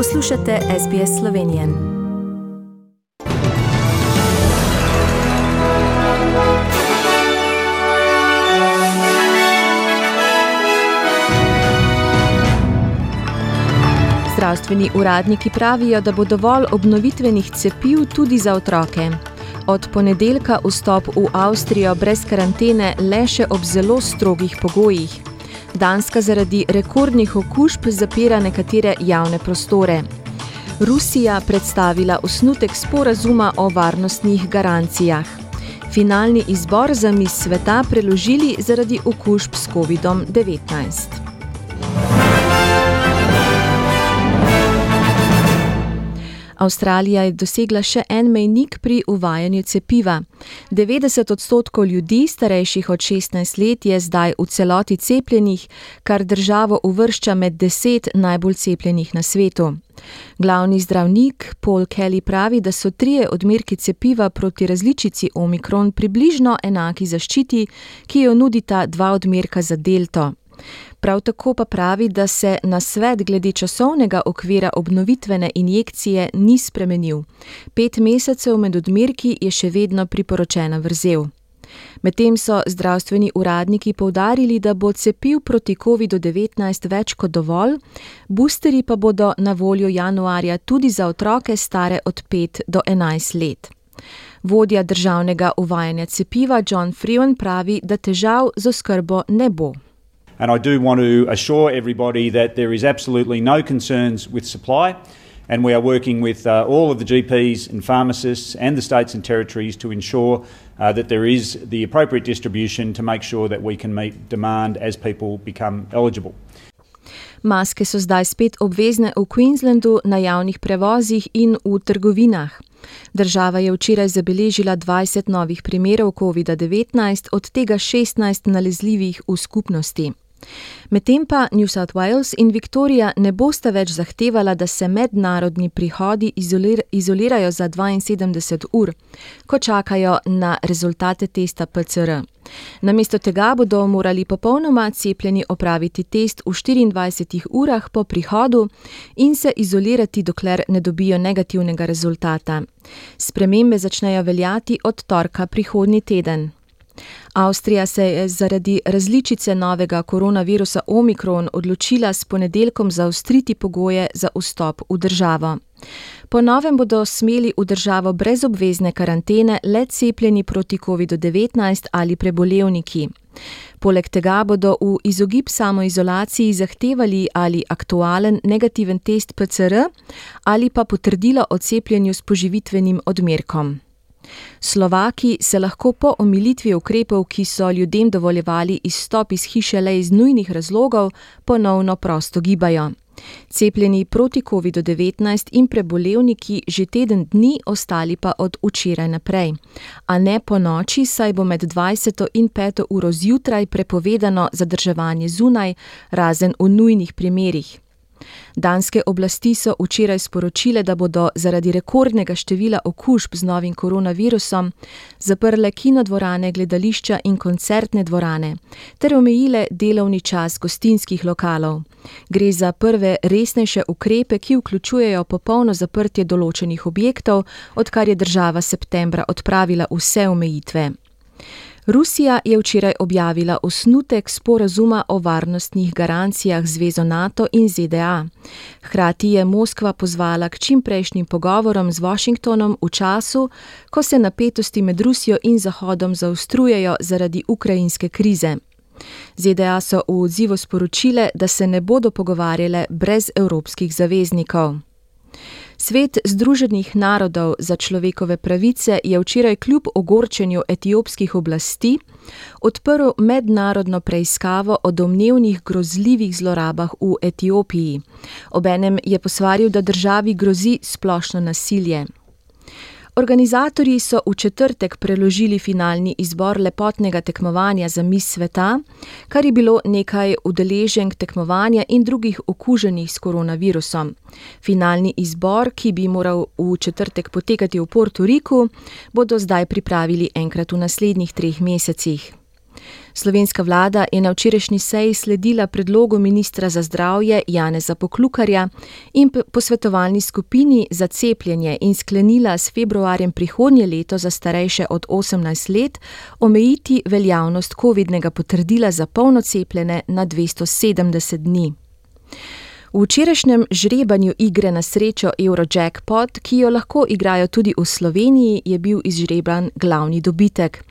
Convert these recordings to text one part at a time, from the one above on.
Poslušate SBS Slovenijo. Zdravstveni uradniki pravijo, da bo dovolj obnovitvenih cepiv tudi za otroke. Od ponedeljka vstop v Avstrijo brez karantene le še ob zelo strogih pogojih. Danska zaradi rekordnih okužb zapira nekatere javne prostore. Rusija predstavila osnutek sporazuma o varnostnih garancijah. Finalni izbor za mis sveta preložili zaradi okužb s COVID-19. Avstralija je dosegla še en mejnik pri uvajanju cepiva. 90 odstotkov ljudi, starejših od 16 let, je zdaj v celoti cepljenih, kar državo uvršča med 10 najbolj cepljenih na svetu. Glavni zdravnik Paul Kelly pravi, da so trije odmerki cepiva proti različici Omikron približno enaki zaščiti, ki jo nudita dva odmerka za delto. Prav tako pa pravi, da se na svet glede časovnega okvira obnovitvene injekcije ni spremenil. Pet mesecev med odmerki je še vedno priporočena vrzel. Medtem so zdravstveni uradniki povdarili, da bo cepiv proti COVID-19 več kot dovolj, boosteri pa bodo na voljo januarja tudi za otroke stare od 5 do 11 let. Vodja državnega uvajanja cepiva John Freeman pravi, da težav z oskrbo ne bo. And I do want to assure everybody that there is absolutely no concerns with supply. And we are working with uh, all of the GPs and pharmacists and the states and territories to ensure uh, that there is the appropriate distribution to make sure that we can meet demand as people become eligible. Maske so zdaj spet obvezne v Queenslandu na javnih prevozih in v trgovinah. Država je včeraj zabeležila 20 novih primerov COVID-19, od tega 16 nalezljivih v skupnosti. Medtem pa New South Wales in Viktorija ne bosta več zahtevala, da se mednarodni prihodi izolir izolirajo za 72 ur, ko čakajo na rezultate testa PCR. Namesto tega bodo morali popolnoma cepljeni opraviti test v 24 urah po prihodu in se izolirati, dokler ne dobijo negativnega rezultata. Spremembe začnejo veljati od torka prihodnji teden. Avstrija se je zaradi različice novega koronavirusa Omikron odločila s ponedeljkom zaostriti pogoje za vstop v državo. Po novem bodo smeli v državo brez obvezne karantene le cepljeni proti COVID-19 ali prebolevniki. Poleg tega bodo v izogib samoizolaciji zahtevali ali aktualen negativen test PCR ali pa potrdilo o cepljenju s poživitvenim odmerkom. Slovaki se lahko po omilitvi ukrepov, ki so ljudem dovoljevali izstop iz hiše le iz nujnih razlogov, ponovno prosto gibajo. Cepljeni proti COVID-19 in prebolevniki že teden dni, ostali pa od včeraj naprej. A ne po noči, saj bo med 20 in 5 uro zjutraj prepovedano zadrževanje zunaj, razen v nujnih primerih. Danske oblasti so včeraj sporočile, da bodo zaradi rekordnega števila okužb z novim koronavirusom zaprle kinodvorane, gledališča in koncertne dvorane ter omejile delovni čas gostinskih lokalov. Gre za prve resnejše ukrepe, ki vključujejo popolno zaprtje določenih objektov, odkar je država septembra odpravila vse omejitve. Rusija je včeraj objavila osnutek sporazuma o varnostnih garancijah Zvezo NATO in ZDA. Hkrati je Moskva pozvala k čimprejšnjim pogovorom z Washingtonom v času, ko se napetosti med Rusijo in Zahodom zaostrujejo zaradi ukrajinske krize. ZDA so v odzivu sporočile, da se ne bodo pogovarjale brez evropskih zaveznikov. Svet Združenih narodov za človekove pravice je včeraj kljub ogorčenju etiopskih oblasti odprl mednarodno preiskavo o domnevnih grozljivih zlorabah v Etiopiji. Obenem je posvaril, da državi grozi splošno nasilje. Organizatorji so v četrtek preložili finalni izbor lepotnega tekmovanja za mis sveta, kar je bilo nekaj udeleženk tekmovanja in drugih okuženih s koronavirusom. Finalni izbor, ki bi moral v četrtek potekati v Porto Riku, bodo zdaj pripravili enkrat v naslednjih treh mesecih. Slovenska vlada je na včerajšnji seji sledila predlogu ministra za zdravje Janeza Poklukarja in posvetovalni skupini za cepljenje in sklenila s februarjem prihodnje leto za starejše od 18 let omejiti veljavnost COVID-nega potrdila za polno cepljene na 270 dni. V včerajšnjem žrebanju igre na srečo Eurojackpot, ki jo lahko igrajo tudi v Sloveniji, je bil izžreban glavni dobitek.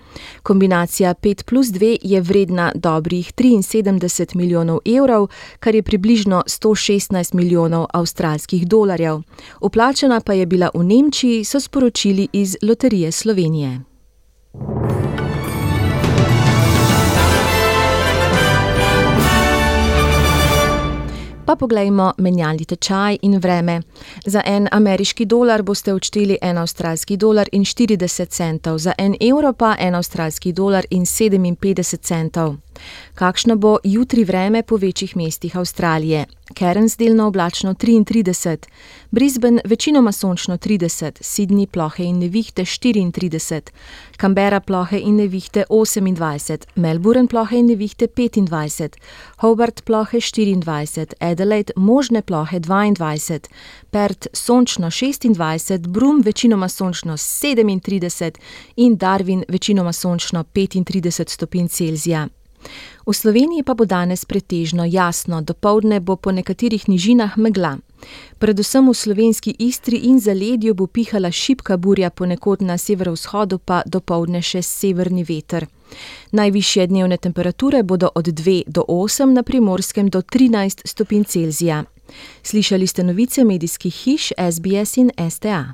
Kombinacija 5 plus 2 je vredna dobrih 73 milijonov evrov, kar je približno 116 milijonov avstralskih dolarjev. Uplačena pa je bila v Nemčiji, so sporočili iz Loterije Slovenije. Pa poglejmo menjalni tečaj in vreme. Za en ameriški dolar boste odšteli en avstralski dolar in 40 centov, za en evro pa en avstralski dolar in 57 centov. Kakšno bo jutri vreme po večjih mestih Avstralije? Cairns delno oblačno 33, Brisbane večinoma sončno 30, Sydney plohe in nevihte 34, Canberra plohe in nevihte 28, Melbourne plohe in nevihte 25, Hobart plohe 24, Adelaide možne plohe 22, Perth sončno 26, Brum večinoma sončno 37 in Darwin večinoma sončno 35 stopinj Celzija. V Sloveniji pa bo danes pretežno jasno, dopoledne bo po nekaterih nižinah megla. Predvsem v slovenski Istri in zaledju bo pihala šipka burja, ponekod na severovzhodu pa dopoledne še severni veter. Najvišje dnevne temperature bodo od 2 do 8 na primorskem do 13 stopinj Celzija. Slišali ste novice medijskih hiš SBS in STA.